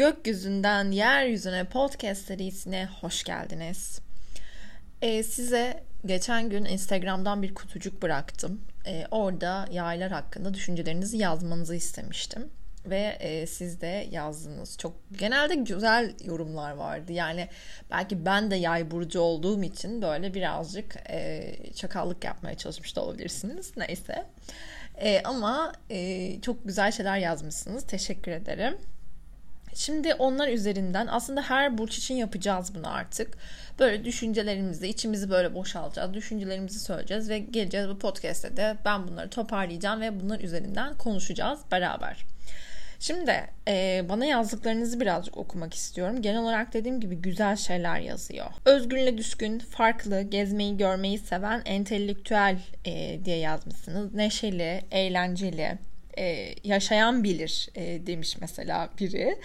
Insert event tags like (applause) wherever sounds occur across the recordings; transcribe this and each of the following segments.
Gökyüzünden Yeryüzüne podcast serisine hoş geldiniz. Ee, size geçen gün Instagram'dan bir kutucuk bıraktım. Ee, orada yaylar hakkında düşüncelerinizi yazmanızı istemiştim. Ve e, siz de yazdınız. Çok genelde güzel yorumlar vardı. Yani belki ben de yay burcu olduğum için böyle birazcık e, çakallık yapmaya çalışmış da olabilirsiniz. Neyse. E, ama e, çok güzel şeyler yazmışsınız. Teşekkür ederim. Şimdi onlar üzerinden aslında her burç için yapacağız bunu artık. Böyle düşüncelerimizi, içimizi böyle boşaltacağız. Düşüncelerimizi söyleyeceğiz ve geleceğiz bu podcast'te de ben bunları toparlayacağım ve bunlar üzerinden konuşacağız beraber. Şimdi e, bana yazdıklarınızı birazcık okumak istiyorum. Genel olarak dediğim gibi güzel şeyler yazıyor. Özgürle düşkün, farklı, gezmeyi görmeyi seven, entelektüel e, diye yazmışsınız. Neşeli, eğlenceli, e, yaşayan bilir e, demiş mesela biri.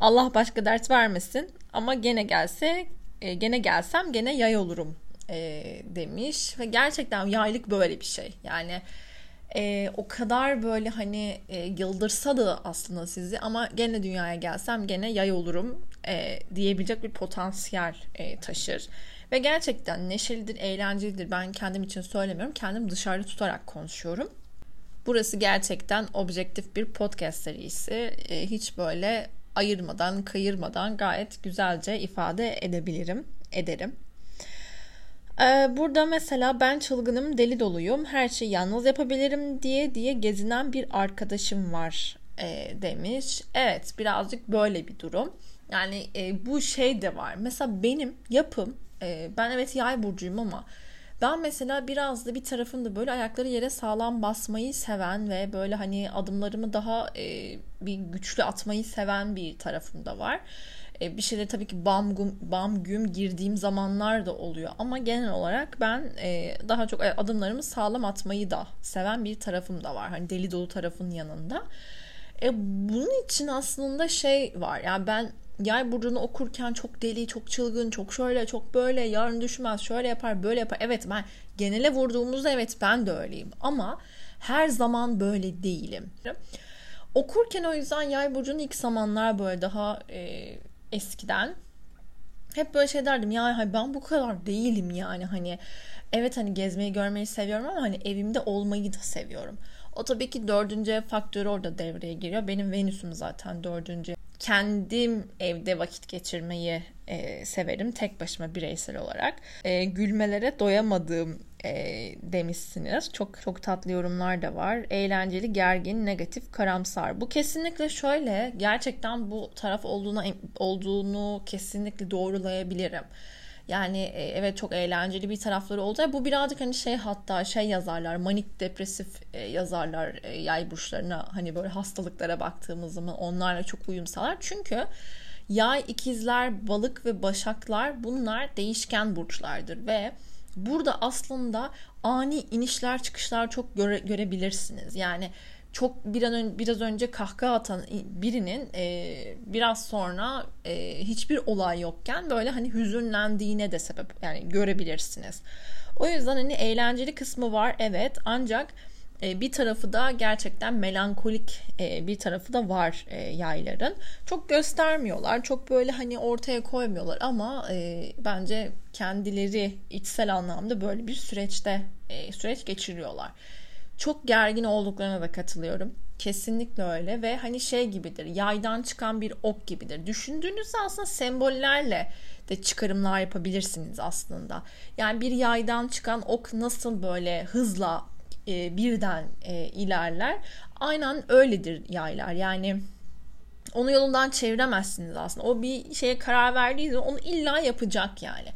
Allah başka dert vermesin ama gene gelse e, gene gelsem gene yay olurum e, demiş ve gerçekten yaylık böyle bir şey yani e, o kadar böyle hani e, yıldırsa da aslında sizi ama gene dünyaya gelsem gene yay olurum e, diyebilecek bir potansiyel e, taşır. Ve gerçekten neşelidir, eğlencelidir. Ben kendim için söylemiyorum. Kendim dışarıda tutarak konuşuyorum. Burası gerçekten objektif bir podcast serisi. E, hiç böyle ayırmadan, kayırmadan gayet güzelce ifade edebilirim, ederim. E, burada mesela ben çılgınım, deli doluyum, her şeyi yalnız yapabilirim diye diye gezinen bir arkadaşım var e, demiş. Evet, birazcık böyle bir durum. Yani e, bu şey de var. Mesela benim yapım, e, ben evet yay burcuyum ama ben mesela biraz da bir tarafımda böyle ayakları yere sağlam basmayı seven ve böyle hani adımlarımı daha e, bir güçlü atmayı seven bir tarafım da var. E, bir şeyleri tabii ki bam güm, bam güm girdiğim zamanlar da oluyor ama genel olarak ben e, daha çok adımlarımı sağlam atmayı da seven bir tarafım da var. Hani deli dolu tarafın yanında. E, bunun için aslında şey var. Yani ben yay burcunu okurken çok deli, çok çılgın, çok şöyle, çok böyle, yarın düşmez, şöyle yapar, böyle yapar. Evet ben genele vurduğumuzda evet ben de öyleyim ama her zaman böyle değilim. Okurken o yüzden yay burcunun ilk zamanlar böyle daha e, eskiden hep böyle şey derdim ya ben bu kadar değilim yani hani evet hani gezmeyi görmeyi seviyorum ama hani evimde olmayı da seviyorum. O tabii ki dördüncü faktörü orada devreye giriyor. Benim Venüs'üm zaten dördüncü kendim evde vakit geçirmeyi e, severim tek başıma bireysel olarak. E, gülmelere doyamadığım e, demişsiniz. Çok çok tatlı yorumlar da var. Eğlenceli, gergin, negatif, karamsar. Bu kesinlikle şöyle gerçekten bu taraf olduğuna olduğunu kesinlikle doğrulayabilirim. Yani e, evet çok eğlenceli bir tarafları oldu. Bu birazcık hani şey hatta şey yazarlar manik depresif e, yazarlar e, yay burçlarına hani böyle hastalıklara baktığımız zaman onlarla çok uyum sağlar. Çünkü yay, ikizler, balık ve başaklar bunlar değişken burçlardır ve burada aslında ani inişler çıkışlar çok göre, görebilirsiniz. Yani çok bir an önce, biraz önce kahkaha atan birinin e, biraz sonra e, hiçbir olay yokken böyle hani hüzünlendiğine de sebep yani görebilirsiniz. O yüzden hani eğlenceli kısmı var evet ancak e, bir tarafı da gerçekten melankolik e, bir tarafı da var e, yayların. Çok göstermiyorlar, çok böyle hani ortaya koymuyorlar ama e, bence kendileri içsel anlamda böyle bir süreçte e, süreç geçiriyorlar çok gergin olduklarına da katılıyorum. Kesinlikle öyle ve hani şey gibidir yaydan çıkan bir ok gibidir. Düşündüğünüzde aslında sembollerle de çıkarımlar yapabilirsiniz aslında. Yani bir yaydan çıkan ok nasıl böyle hızla e, birden e, ilerler. Aynen öyledir yaylar. Yani onu yolundan çeviremezsiniz aslında. O bir şeye karar verdiği onu illa yapacak yani.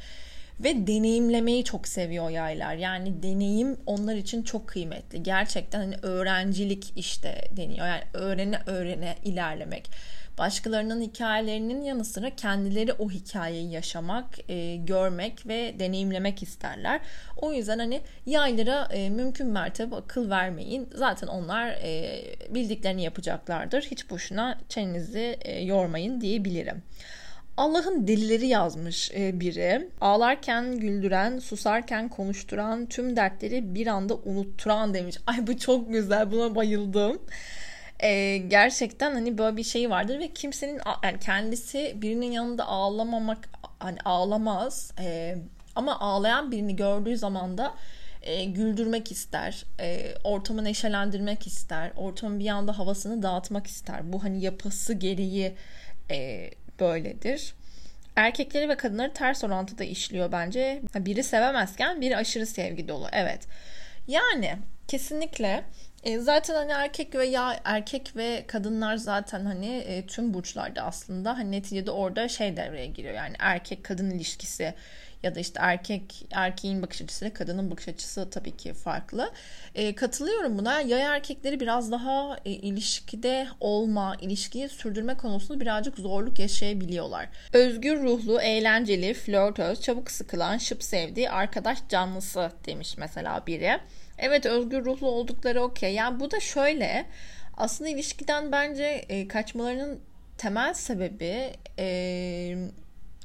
Ve deneyimlemeyi çok seviyor yaylar. Yani deneyim onlar için çok kıymetli. Gerçekten hani öğrencilik işte deniyor. Yani öğrene öğrene ilerlemek. Başkalarının hikayelerinin yanı sıra kendileri o hikayeyi yaşamak, e, görmek ve deneyimlemek isterler. O yüzden hani yaylara e, mümkün mertebe akıl vermeyin. Zaten onlar e, bildiklerini yapacaklardır. Hiç boşuna çenenizi e, yormayın diyebilirim. Allah'ın delileri yazmış e, biri. Ağlarken güldüren, susarken konuşturan, tüm dertleri bir anda unutturan demiş. (laughs) Ay bu çok güzel buna bayıldım. e, gerçekten hani böyle bir şey vardır ve kimsenin yani kendisi birinin yanında ağlamamak hani ağlamaz e, ama ağlayan birini gördüğü zaman da e, güldürmek ister, e, ortamı neşelendirmek ister, ortamın bir anda havasını dağıtmak ister. Bu hani yapısı gereği e, böyledir. Erkekleri ve kadınları ters orantıda işliyor bence. Biri sevemezken biri aşırı sevgi dolu. Evet. Yani kesinlikle e, zaten hani erkek ve ya erkek ve kadınlar zaten hani e, tüm burçlarda aslında hani neticede orada şey devreye giriyor. Yani erkek kadın ilişkisi ya da işte erkek erkeğin bakış açısı ile kadının bakış açısı tabii ki farklı. E, katılıyorum buna. Yay erkekleri biraz daha e, ilişkide olma, ilişkiyi sürdürme konusunda birazcık zorluk yaşayabiliyorlar. Özgür ruhlu, eğlenceli, flörtöz, çabuk sıkılan, şıp sevdiği arkadaş canlısı demiş mesela biri. Evet özgür ruhlu oldukları okey. Yani bu da şöyle aslında ilişkiden bence e, kaçmalarının temel sebebi e,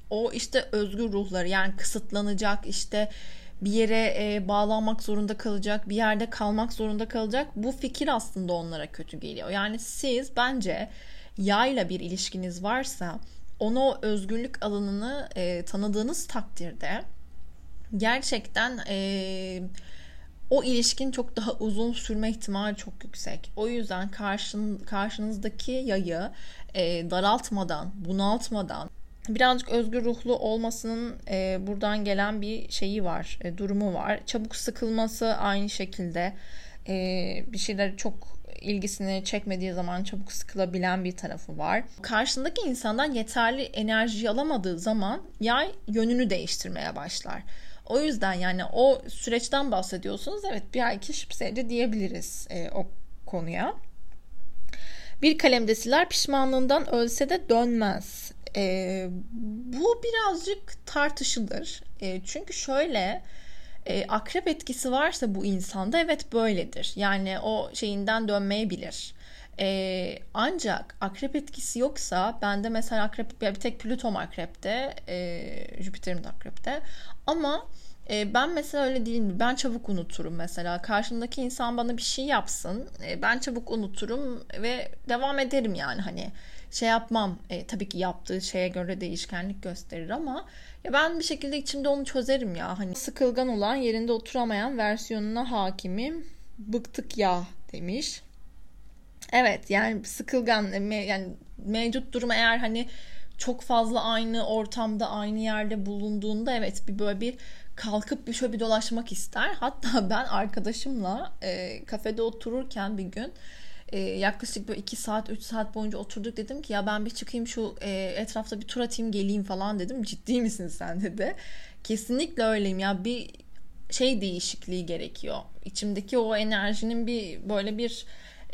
o işte özgür ruhları yani kısıtlanacak işte bir yere e, bağlanmak zorunda kalacak, bir yerde kalmak zorunda kalacak. Bu fikir aslında onlara kötü geliyor. Yani siz bence yayla bir ilişkiniz varsa onu o özgürlük alanını e, tanıdığınız takdirde gerçekten e, o ilişkin çok daha uzun sürme ihtimali çok yüksek. O yüzden karşın, karşınızdaki yayı e, daraltmadan, bunaltmadan birazcık özgür ruhlu olmasının e, buradan gelen bir şeyi var, e, durumu var. Çabuk sıkılması aynı şekilde e, bir şeyler çok ilgisini çekmediği zaman çabuk sıkılabilen bir tarafı var. Karşındaki insandan yeterli enerji alamadığı zaman yay yönünü değiştirmeye başlar. O yüzden yani o süreçten bahsediyorsunuz. Evet bir ay şıpseydi diyebiliriz e, o konuya. Bir kalemde siler pişmanlığından ölse de dönmez. E, bu birazcık tartışılır. E, çünkü şöyle e, akrep etkisi varsa bu insanda evet böyledir. Yani o şeyinden dönmeyebilir. E, ancak akrep etkisi yoksa bende mesela akrep bir tek Plütom akrepte, e, Jüpiter'im de akrepte. Ama e, ben mesela öyle değilim. Ben çabuk unuturum mesela. Karşımdaki insan bana bir şey yapsın. E, ben çabuk unuturum ve devam ederim yani hani şey yapmam. E, tabii ki yaptığı şeye göre değişkenlik gösterir ama ya ben bir şekilde içimde onu çözerim ya. Hani sıkılgan olan yerinde oturamayan versiyonuna hakimim. Bıktık ya demiş. Evet yani sıkılgan yani mevcut durum eğer hani çok fazla aynı ortamda aynı yerde bulunduğunda evet bir böyle bir kalkıp bir şöyle bir dolaşmak ister. Hatta (laughs) ben arkadaşımla e, kafede otururken bir gün e, yaklaşık böyle 2 saat 3 saat boyunca oturduk dedim ki ya ben bir çıkayım şu e, etrafta bir tur atayım geleyim falan dedim. (laughs) Ciddi misin sen dedi. Kesinlikle öyleyim ya bir şey değişikliği gerekiyor. İçimdeki o enerjinin bir böyle bir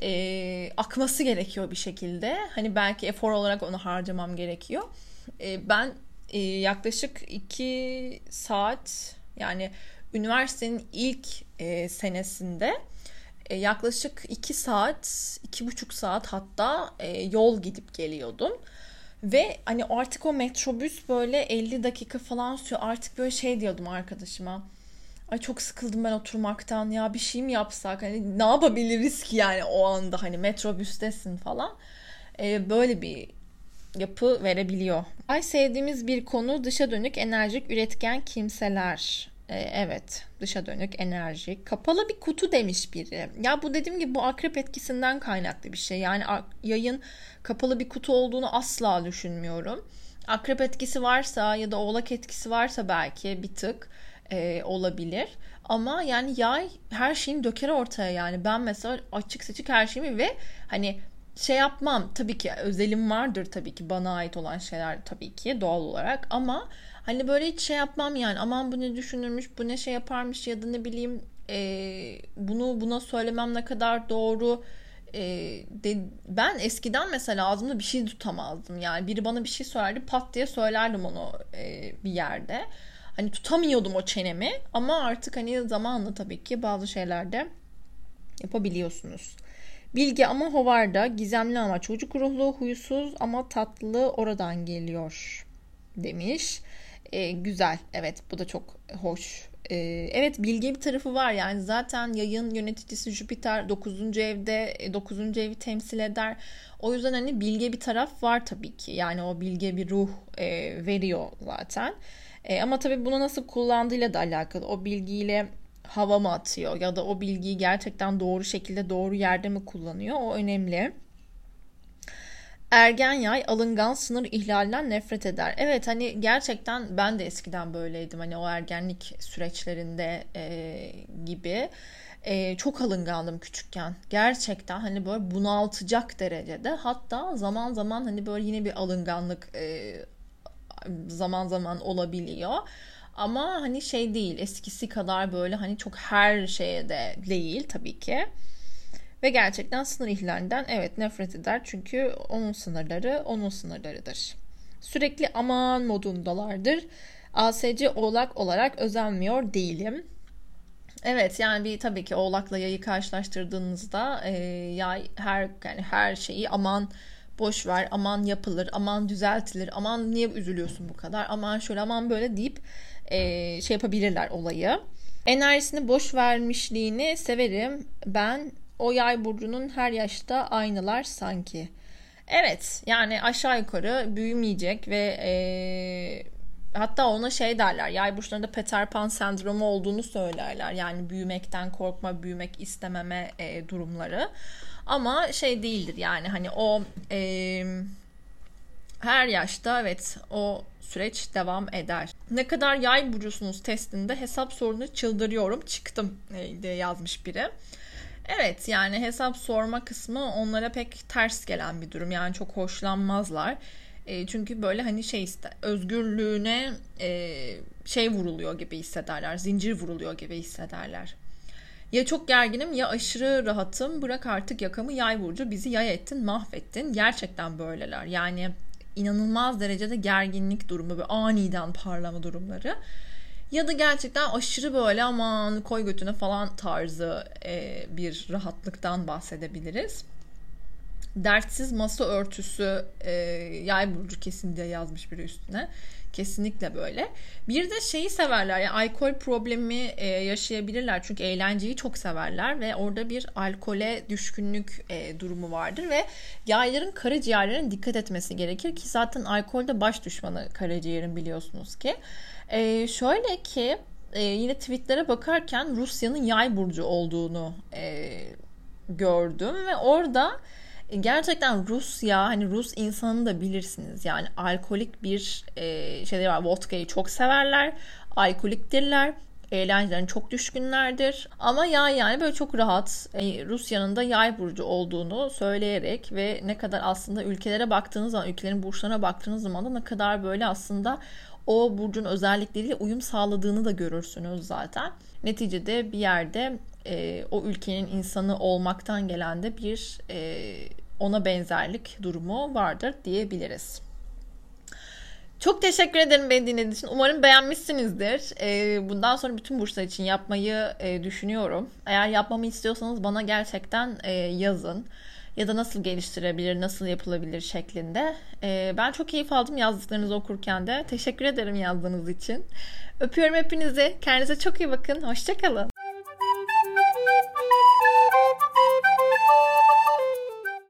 e, akması gerekiyor bir şekilde. Hani belki efor olarak onu harcamam gerekiyor. E, ben e, yaklaşık iki saat yani üniversitenin ilk e, senesinde e, yaklaşık iki saat, iki buçuk saat hatta e, yol gidip geliyordum. Ve hani artık o metrobüs böyle 50 dakika falan sürüyor. Artık böyle şey diyordum arkadaşıma. Ay çok sıkıldım ben oturmaktan ya bir şey mi yapsak? Hani ne yapabiliriz ki yani o anda hani metrobüstesin falan. Ee, böyle bir yapı verebiliyor. Ay sevdiğimiz bir konu dışa dönük enerjik üretken kimseler. Ee, evet dışa dönük enerjik. Kapalı bir kutu demiş biri. Ya bu dediğim gibi bu akrep etkisinden kaynaklı bir şey. Yani yayın kapalı bir kutu olduğunu asla düşünmüyorum. Akrep etkisi varsa ya da oğlak etkisi varsa belki bir tık e, olabilir. Ama yani yay her şeyin döker ortaya yani. Ben mesela açık seçik her şeyimi ve hani şey yapmam. Tabii ki özelim vardır tabii ki. Bana ait olan şeyler tabii ki doğal olarak. Ama hani böyle hiç şey yapmam yani. Aman bu ne düşünürmüş bu ne şey yaparmış ya da ne bileyim e, bunu buna söylemem ne kadar doğru e, de, ben eskiden mesela ağzımda bir şey tutamazdım. Yani biri bana bir şey söylerdi pat diye söylerdim onu e, bir yerde hani tutamıyordum o çenemi ama artık hani zamanla tabii ki bazı şeylerde yapabiliyorsunuz. Bilge ama hovarda, gizemli ama çocuk ruhlu, huysuz ama tatlı oradan geliyor demiş. E, güzel, evet bu da çok hoş Ee, evet bilge bir tarafı var yani zaten yayın yöneticisi Jüpiter 9. evde 9. E, evi temsil eder. O yüzden hani bilge bir taraf var tabii ki. Yani o bilge bir ruh e, veriyor zaten. E, ama tabii bunu nasıl kullandığıyla da alakalı. O bilgiyle hava mı atıyor ya da o bilgiyi gerçekten doğru şekilde doğru yerde mi kullanıyor o önemli. Ergen yay alıngan sınır ihlalinden nefret eder. Evet hani gerçekten ben de eskiden böyleydim. Hani o ergenlik süreçlerinde e, gibi. E, çok alıngandım küçükken. Gerçekten hani böyle bunaltacak derecede. Hatta zaman zaman hani böyle yine bir alınganlık e, zaman zaman olabiliyor. Ama hani şey değil eskisi kadar böyle hani çok her şeye de değil tabii ki. Ve gerçekten sınır ihlalinden evet nefret eder. Çünkü onun sınırları onun sınırlarıdır. Sürekli aman modundalardır. ASC oğlak olarak özenmiyor değilim. Evet yani bir tabii ki oğlakla yayı karşılaştırdığınızda e, yay her yani her şeyi aman boş ver, aman yapılır, aman düzeltilir, aman niye üzülüyorsun bu kadar, aman şöyle, aman böyle deyip e, şey yapabilirler olayı. Enerjisini boş vermişliğini severim. Ben o yay burcunun her yaşta aynılar sanki. Evet yani aşağı yukarı büyümeyecek ve e, hatta ona şey derler yay burçlarında Peter Pan sendromu olduğunu söylerler. Yani büyümekten korkma, büyümek istememe e, durumları. Ama şey değildir yani hani o e, her yaşta evet o süreç devam eder. Ne kadar yay burcusunuz testinde hesap sorunu çıldırıyorum çıktım e, diye yazmış biri. Evet yani hesap sorma kısmı onlara pek ters gelen bir durum. Yani çok hoşlanmazlar. E, çünkü böyle hani şey ister, özgürlüğüne e, şey vuruluyor gibi hissederler. Zincir vuruluyor gibi hissederler. Ya çok gerginim ya aşırı rahatım. Bırak artık yakamı yay burcu. Bizi yay ettin, mahvettin. Gerçekten böyleler. Yani inanılmaz derecede gerginlik durumu ve aniden parlama durumları. Ya da gerçekten aşırı böyle aman koy götüne falan tarzı bir rahatlıktan bahsedebiliriz. Dertsiz masa örtüsü e, yay burcu kesin diye yazmış biri üstüne. Kesinlikle böyle. Bir de şeyi severler. Yani alkol problemi e, yaşayabilirler. Çünkü eğlenceyi çok severler ve orada bir alkole düşkünlük e, durumu vardır ve yayların karaciğerlerine dikkat etmesi gerekir ki zaten alkolde baş düşmanı karaciğerin biliyorsunuz ki. E, şöyle ki e, yine tweetlere bakarken Rusya'nın yay burcu olduğunu e, gördüm ve orada gerçekten Rusya hani Rus insanı da bilirsiniz yani alkolik bir e, şeyleri var vodka'yı çok severler alkoliktirler eğlencelerine çok düşkünlerdir. Ama yay yani böyle çok rahat e, Rusya'nın da yay burcu olduğunu söyleyerek ve ne kadar aslında ülkelere baktığınız zaman, ülkelerin burçlarına baktığınız zaman da ne kadar böyle aslında o burcun özellikleriyle uyum sağladığını da görürsünüz zaten. Neticede bir yerde e, o ülkenin insanı olmaktan gelen de bir e, ona benzerlik durumu vardır diyebiliriz. Çok teşekkür ederim beni dinlediğiniz için. Umarım beğenmişsinizdir. E, bundan sonra bütün burslar için yapmayı e, düşünüyorum. Eğer yapmamı istiyorsanız bana gerçekten e, yazın ya da nasıl geliştirebilir, nasıl yapılabilir şeklinde. Ee, ben çok keyif aldım yazdıklarınızı okurken de. Teşekkür ederim yazdığınız için. Öpüyorum hepinizi. Kendinize çok iyi bakın. Hoşçakalın.